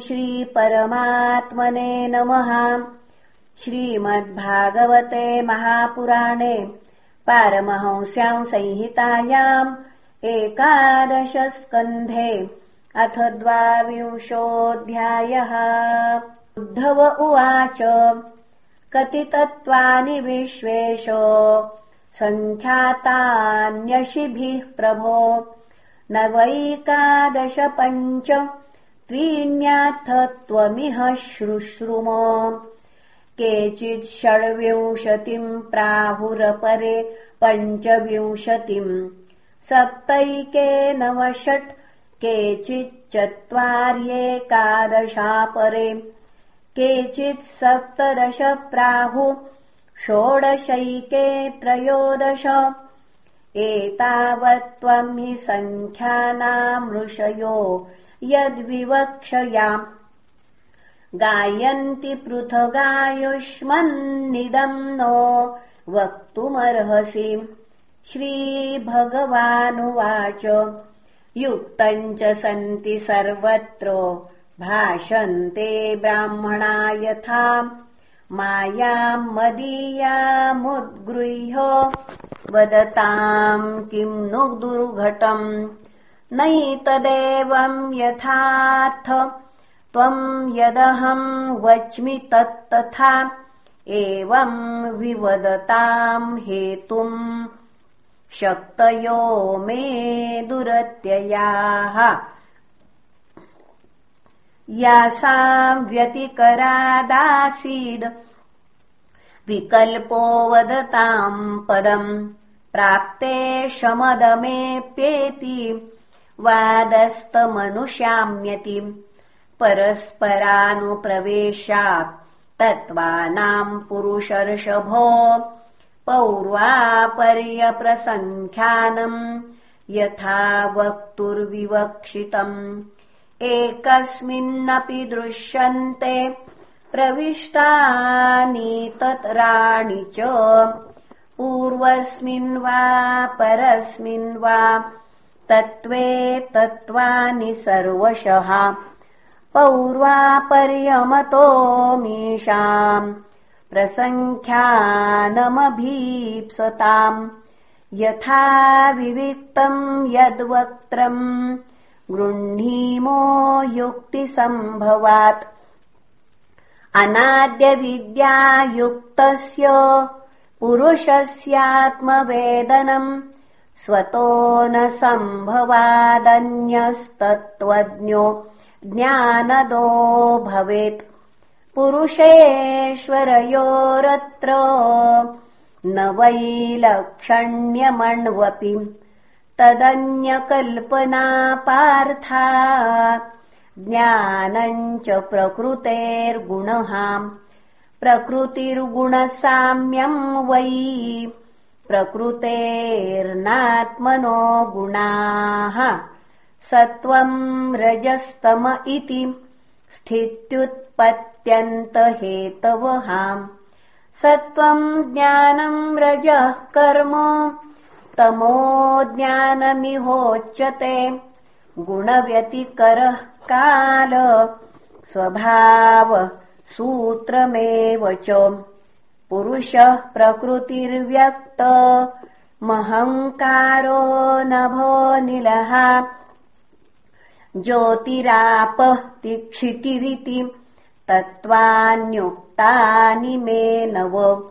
श्रीपरमात्मने नमः। श्रीमद्भागवते महापुराणे पारमहंस्याम् संहितायाम् एकादशस्कन्धे अथ द्वाविंशोऽध्यायः। उद्धव उवाच कतितत्त्वानि विश्वेश सङ्ख्यातान्यशिभिः प्रभो। नवैकादश पञ्च त्रीण्यार्थत्वमिह श्रुश्रुम। केचित् षड्विंशतिम् प्राहुरपरे पञ्चविंशतिम् सप्तैके नवषट् केचिच्चत्वार्येकादशापरे केचित् सप्तदश प्राहु षोडशैके त्रयोदश। एतावत्त्वम् हि सङ्ख्यानामृषयो यद्विवक्षयाम्। गायन्ति पृथगायुष्मन्निदम् नो वक्तुमर्हसि। श्रीभगवानुवाच। युक्तम् च सन्ति सर्वत्र। भाषन्ते ब्राह्मणा यथा। मायाम् मदीयामुद्गृह्य वदताम् किम् नु दुर्घटम् नैतदेवम् यथार्थ। त्वम् यदहम् वच्मि तत्तथा एवम् विवदताम् हेतुम् शक्तयो मे दुरत्ययाः। यासाम् व्यतिकरादासीद्। विकल्पो वदताम् पदम् प्राप्ते शमदमेऽप्येति वादस्तमनुशाम्यति। परस्परानुप्रवेशात् तत्त्वानाम् पुरुषर्षभो। पौर्वापर्यप्रसङ्ख्यानम् यथा वक्तुर्विवक्षितम् एकस्मिन्नपि दृश्यन्ते प्रविष्टानि तत्राणि च। पूर्वस्मिन् वा परस्मिन् वा तत्त्वे तत्त्वानि सर्वशः। पौर्वापर्यमतोमीषाम् प्रसङ्ख्यानमभीप्सताम्। यथा विविक्तम् यद्वक्त्रम्। गृह्णीमो युक्तिसम्भवात्। अनाद्यविद्यायुक्तस्य पुरुषस्यात्मवेदनम् स्वतो न सम्भवादन्यस्तत्त्वज्ञो ज्ञानदो भवेत्। पुरुषेश्वरयोरत्र न वैलक्षण्यमण्वपि तदन्यकल्पना पार्था ज्ञानम् च प्रकृतेर्गुणः। प्रकृतिर्गुणसाम्यम् वै प्रकृतेर्नात्मनो गुणाः सत्त्वम् रजस्तम इति स्थित्युत्पत्त्यन्तहेतवहाम् सत्त्वम् ज्ञानम् रजः कर्म तमो ज्ञानमिहोच्यते गुणव्यतिकरः काल स्वभाव सूत्रमेव च पुरुषः प्रकृतिर्व्यक्त। महङ्कारो नभोनिलः ज्योतिरापः तिक्षितिरिति तत्त्वान्युक्तानि मे नव।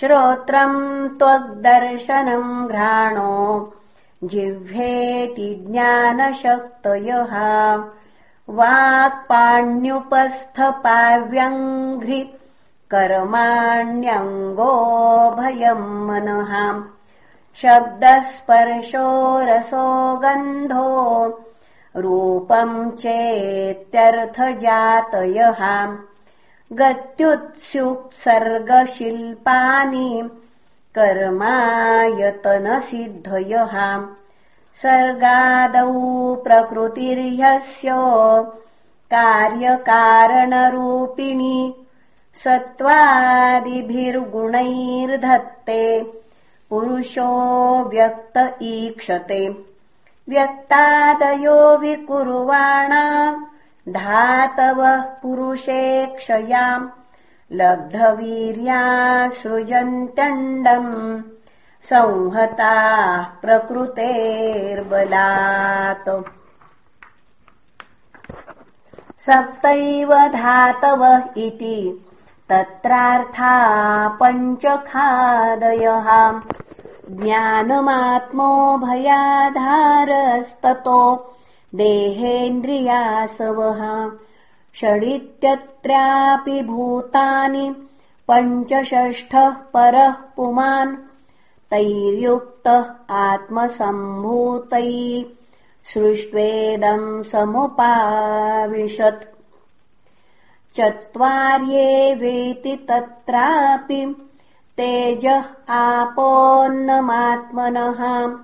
श्रोत्रम् त्वग्दर्शनम् घ्राणो। जिह्वेति ज्ञानशक्तयः कर्माण्यङ्गोभयम् मनः। शब्दस्पर्शो रसो गन्धो रूपम् चेत्यर्थजातयः। गत्युत्स्युत्सर्गशिल्पानि कर्मायतनसिद्धयः। सर्गादौ प्रकृतिर्ह्यस्य कार्यकारणरूपिणी सत्त्वादिभिर्गुणैर्धत्ते। पुरुषो व्यक्त ईक्षते। व्यक्तादयो विकुर्वाणा धातवः पुरुषे क्षयाम्। लब्धवीर्या सृजन्त्यण्डम् संहताः प्रकृतेर्बलात्। सप्तैव धातव इति तत्रार्था पञ्चखादयः ज्ञानमात्मो भयाधारस्ततो देहेन्द्रियासवः। षडित्यत्रापि भूतानि पञ्चषष्ठः परः पुमान् तैर्युक्तः आत्मसम्भूतैः सृष्ट्वेदम् समुपाविशत् चत्वार्ये वेति तत्रापि तेजः आपोन्नमात्मनः।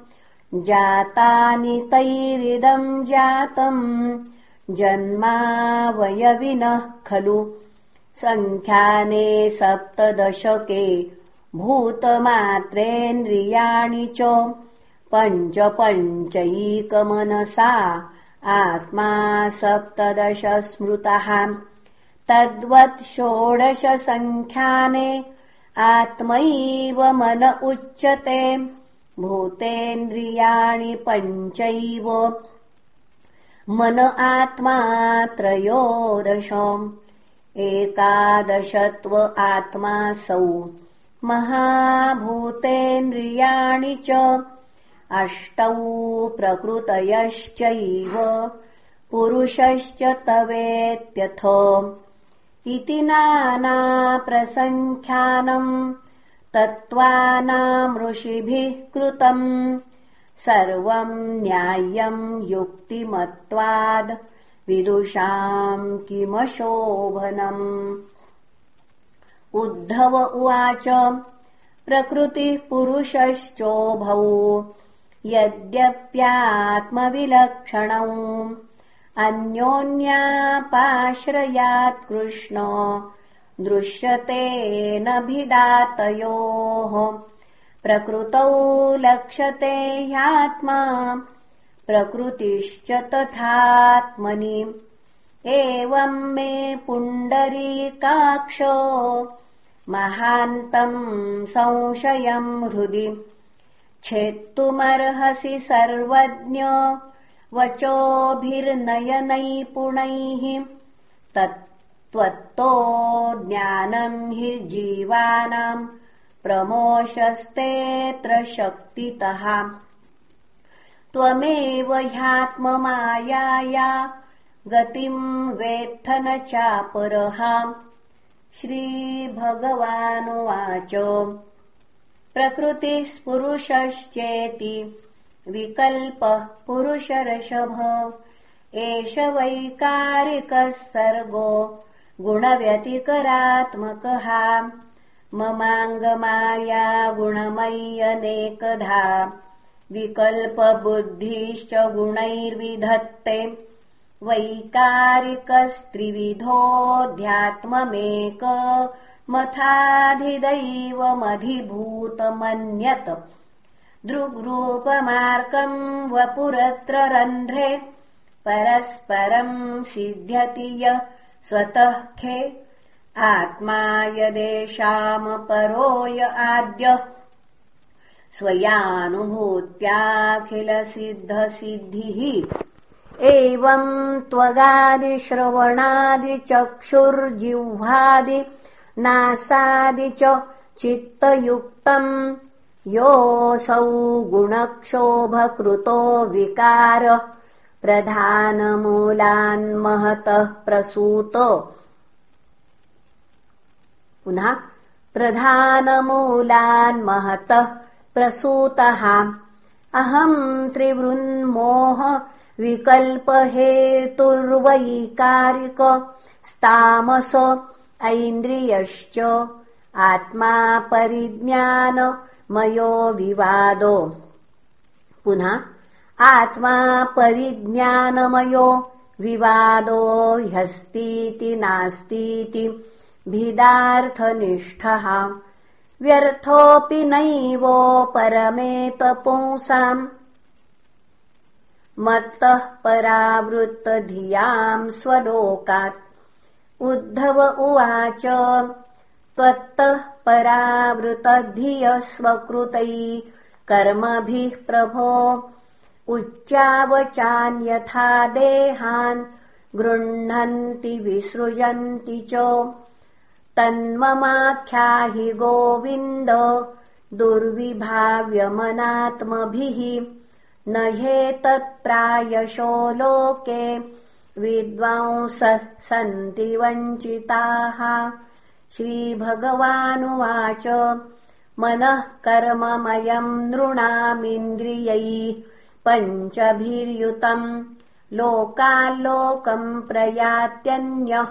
जातानि तैरिदम् जातम् जन्मावयविनः खलु। सङ्ख्याने सप्तदशके भूतमात्रेन्द्रियाणि च। पञ्च पञ्चैकमनसा आत्मा सप्तदश स्मृतः तद्वत् षोडशसङ्ख्याने आत्मैव मन उच्यते। भूतेन्द्रियाणि पञ्चैव। मन आत्मा त्रयोदश एकादशत्व आत्मासौ। महाभूतेन्द्रियाणि च। अष्टौ प्रकृतयश्चैव। पुरुषश्च तवेत्यथ इति नानाप्रसङ्ख्यानम् तत्त्वानाम् ऋषिभिः कृतम् सर्वम् न्याय्यम् युक्तिमत्वाद् विदुषाम् किमशोभनम्। उद्धव उवाच प्रकृतिः पुरुषश्चोभौ यद्यप्यात्मविलक्षणौ अन्योन्यापाश्रयात् कृष्ण। दृश्यते नभिदातयोः। प्रकृतौ लक्ष्यते ह्यात्मा। प्रकृतिश्च तथात्मनि। एवम् मे पुण्डरीकाक्षो। महान्तम् संशयम् हृदि। छेत्तुमर्हसि सर्वज्ञ वचोभिर्नयनैपुणैः तत्त्वत्तो ज्ञानम् हि जीवानाम् प्रमोशस्तेऽत्र शक्तितः त्वमेव ह्यात्ममायाया गतिम् वेत्थ न चापरः श्रीभगवानुवाच। प्रकृतिः पुरुषश्चेति विकल्पः पुरुषर्षभ एष वैकारिकः सर्गो गुणव्यतिकरात्मकः। ममाङ्गमाया गुणमय्यनेकधा। विकल्पबुद्धिश्च गुणैर्विधत्ते। वैकारिकस्त्रिविधोऽध्यात्ममेक। मथाधिदैवमधिभूतमन्यत दृग्रूपमार्कम् वपुरत्र रन्ध्रे परस्परम् सिध्यति य स्वतः खे। आत्मा यदेषामपरो य आद्य। स्वयानुभूत्याखिलसिद्धसिद्धिः। एवम् त्वगादिश्रवणादिचक्षुर्जिह्वादि नासादि च चित्तयुक्तम् योऽसौ गुणक्षोभकृतो विकार। प्रधानमूलान्महतः प्रसूत। पुनः प्रधानमूलान्महतः प्रसूतः। अहम् त्रिवृन्मोह विकल्पहेतुर्वैकारिक स्तामस ऐन्द्रियश्च आत्मा परिज्ञानमयो विवादो पुनः आत्मा परिज्ञानमयो विवादो ह्यस्तीति नास्तीति भिदार्थनिष्ठः। व्यर्थोऽपि नैवो परमेत पुंसाम् मत्तः परावृत्तधियाम् स्वलोकात्। उद्धव उवाच त्वत्तः परावृतधिय स्वकृतै कर्मभिः प्रभो उच्चावचान्यथा देहान् गृह्णन्ति विसृजन्ति च तन्ममाख्याहि गोविन्द दुर्विभाव्यमनात्मभिः न ह्येतत्प्रायशो लोके विद्वांसः सन्ति वञ्चिताः श्रीभगवानुवाच। मनः कर्ममयम् नृणामिन्द्रियैः पञ्चभिर्युतम्। लोकाल्लोकम् प्रयात्यन्यः।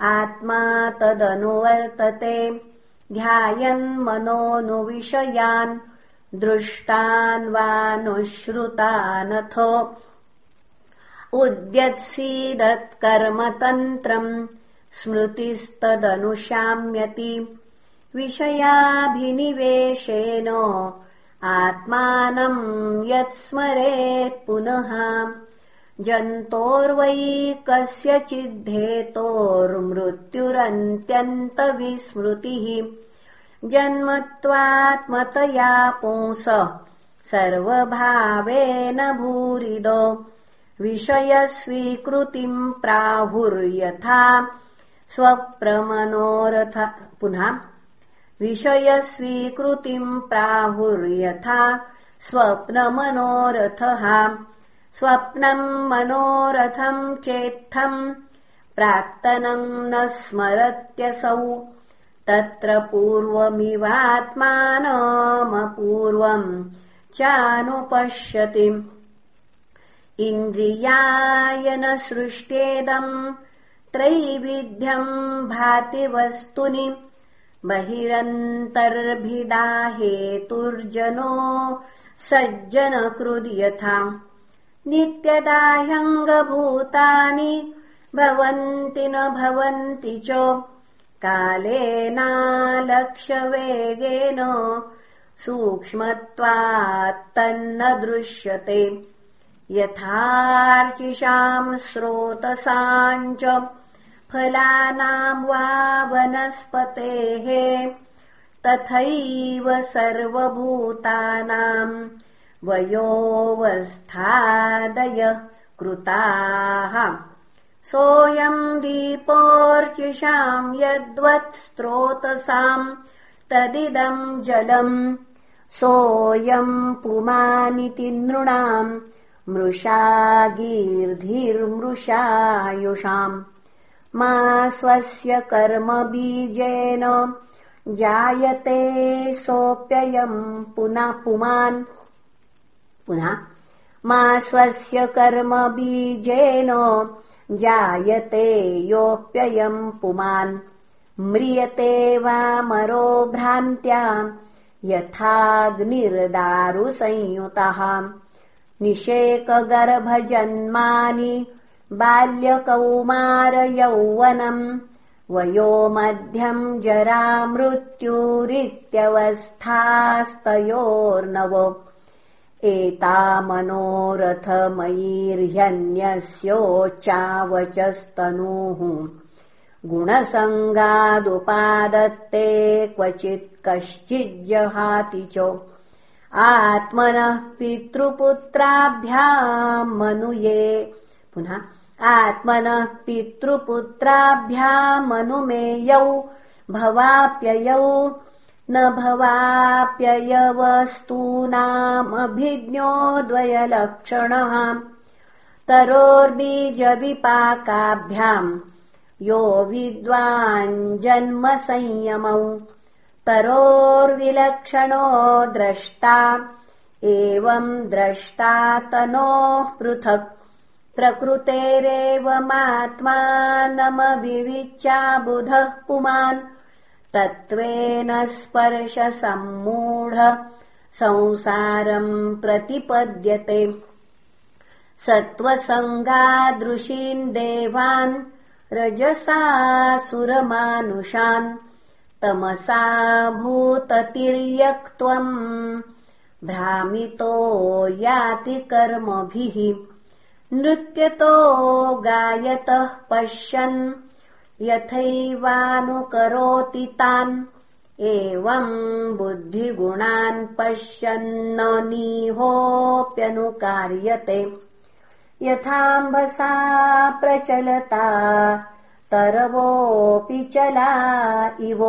आत्मा तदनुवर्तते। ध्यायन्मनोऽनुविषयान् दृष्टान् वानुश्रुतानथो उद्यत्सीदत्कर्मतन्त्रम् स्मृतिस्तदनुशाम्यति विषयाभिनिवेशेन आत्मानम् यत्स्मरेत् पुनः। जन्तोर्वै कस्यचिद्धेतोर्मृत्युरन्त्यन्तविस्मृतिः जन्मत्वात्मतया पुंस सर्वभावेन भूरिद। विषयस्वीकृतिम् प्राहुर्यथा स्वप्रमनोरथ। पुनः विषयस्वीकृतिम् प्राहुर्यथा स्वप्नमनोरथः। स्वप्नम् मनोरथम् चेत्थम् प्राक्तनम् न स्मरत्यसौ। तत्र पूर्वमिवात्मानमपूर्वम् चानुपश्यति। इन्द्रियाय न सृष्टेदम् त्रैविध्यम् भाति वस्तुनि बहिरन्तर्भिदाहेतुर्जनो सज्जनकृद्यथा नित्यदाह्यङ्गभूतानि भवन्ति न भवन्ति च। कालेनालक्ष्यवेगेन सूक्ष्मत्वात्तन्न दृश्यते। यथार्चिषाम् स्रोतसाम् च फलानाम् वा वनस्पतेः तथैव सर्वभूतानाम् वयोवस्थादय कृताः। सोऽयम् दीपोऽर्चिषाम् यद्वत् स्रोतसाम् तदिदम् जलम् सोऽयम् पुमानिति नृणाम् मृषागीर्धिर्मृषायुषाम् मा स्वस्य कर्मबीजेन जायते सोऽप्ययम् पुनः पुमान्। पुनः मा स्वस्य कर्मबीजेन जायते योऽप्ययम् पुमान्। म्रियते वा मरो भ्रान्त्या यथाग्निर्दारुसंयुतः। निषेकगर्भजन्मानि बाल्यकौमारयौवनम् वयो मध्यम् जरामृत्युरित्यवस्थास्तयोर्नव। एतामनोरथमयीर्ह्यन्यस्योच्चावचस्तनूः गुणसङ्गादुपादत्ते क्वचित् कश्चिज्जहाति च। आत्मनः पितृपुत्राभ्याम् मनुये। पुनः आत्मनः पितृपुत्राभ्यामनुमेयौ भवाप्ययौ न भवाप्ययवस्तूनामभिज्ञोऽद्वयलक्षणः तरोर्बीजविपाकाभ्याम् यो विद्वाञ्जन्मसंयमौ तरोर्विलक्षणो द्रष्टा एवम् द्रष्टा तनोः पृथक् प्रकृतेरेवमात्मानमविविच्याबुधः पुमान्। तत्त्वेन स्पर्शसम्मूढ संसारम् प्रतिपद्यते। सत्त्वसङ्गादृशीन् देवान् रजसासुरमानुषान् तमसा भूततिर्यक्त्वम् भ्रामितो याति कर्मभिः नृत्यतो गायतः पश्यन् यथैवानुकरोति तान्। एवम् बुद्धिगुणान् पश्यन्न नीहोऽप्यनुकार्यते यथाम्भसा प्रचलता तरवोऽपि चला इव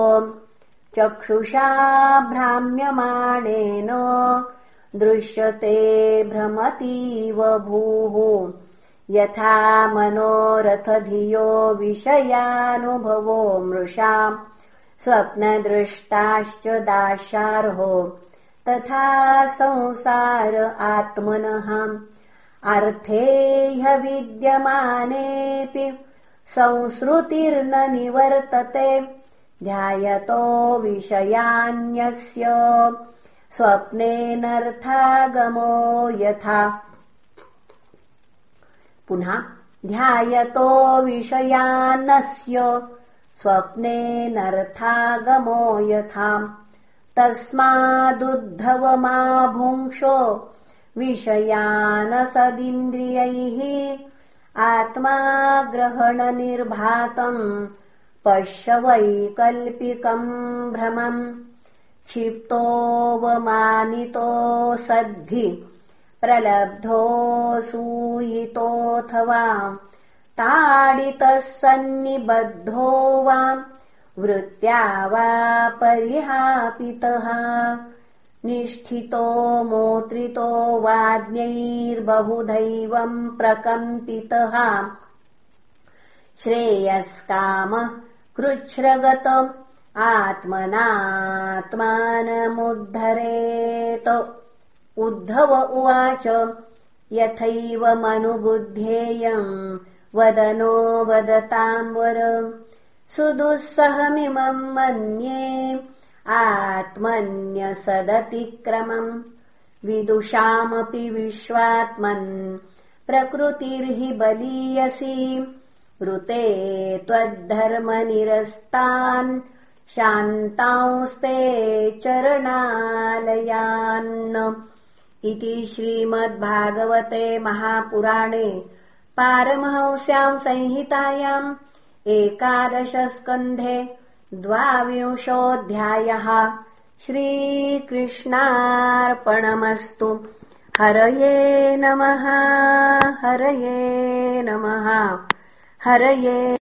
चक्षुषा भ्राम्यमाणेन दृश्यते भ्रमतीव भूः। यथा मनोरथधियो विषयानुभवो मृषाम्। स्वप्नदृष्टाश्च दाशार्हो। तथा संसार आत्मनः। अर्थे ह्यविद्यमानेऽपि संसृतिर्न निवर्तते। ध्यायतो विषयान्यस्य स्वप्नेनर्थागमो यथा। पुनः ध्यायतो विषयान्नस्य स्वप्नेनर्थागमो यथा। तस्मादुद्धवमाभुङ्क्षो विषयानसदिन्द्रियैः आत्मा ग्रहणनिर्भातम् पश्य वैकल्पिकम् भ्रमम् क्षिप्तोऽवमानितो सद्भि प्रलब्धोऽसूयितोऽथवा ताडितः सन्निबद्धो वा वृत्त्या वा परिहापितः निष्ठितो मोत्रितो वाज्ञैर्बहुधैवम् प्रकम्पितः श्रेयस्कामः कृच्छ्रगत आत्मनात्मानमुद्धरेत। उद्धव उवाच यथैवमनुबुद्धेयम् वदनो वदताम् वर सुदुःसहमिमम् मन्ये आत्मन्यसदतिक्रमम् विदुषामपि विश्वात्मन् प्रकृतिर्हि बलीयसी। ऋते त्वद्धर्मनिरस्तान् शान्तांस्ते चरणालयान् इति श्रीमद्भागवते महापुराणे पारमहंस्याम् संहितायाम् एकादशस्कन्धे द्वाविंशोऽध्यायः श्रीकृष्णार्पणमस्तु। हरये नमः हरये नमः हरये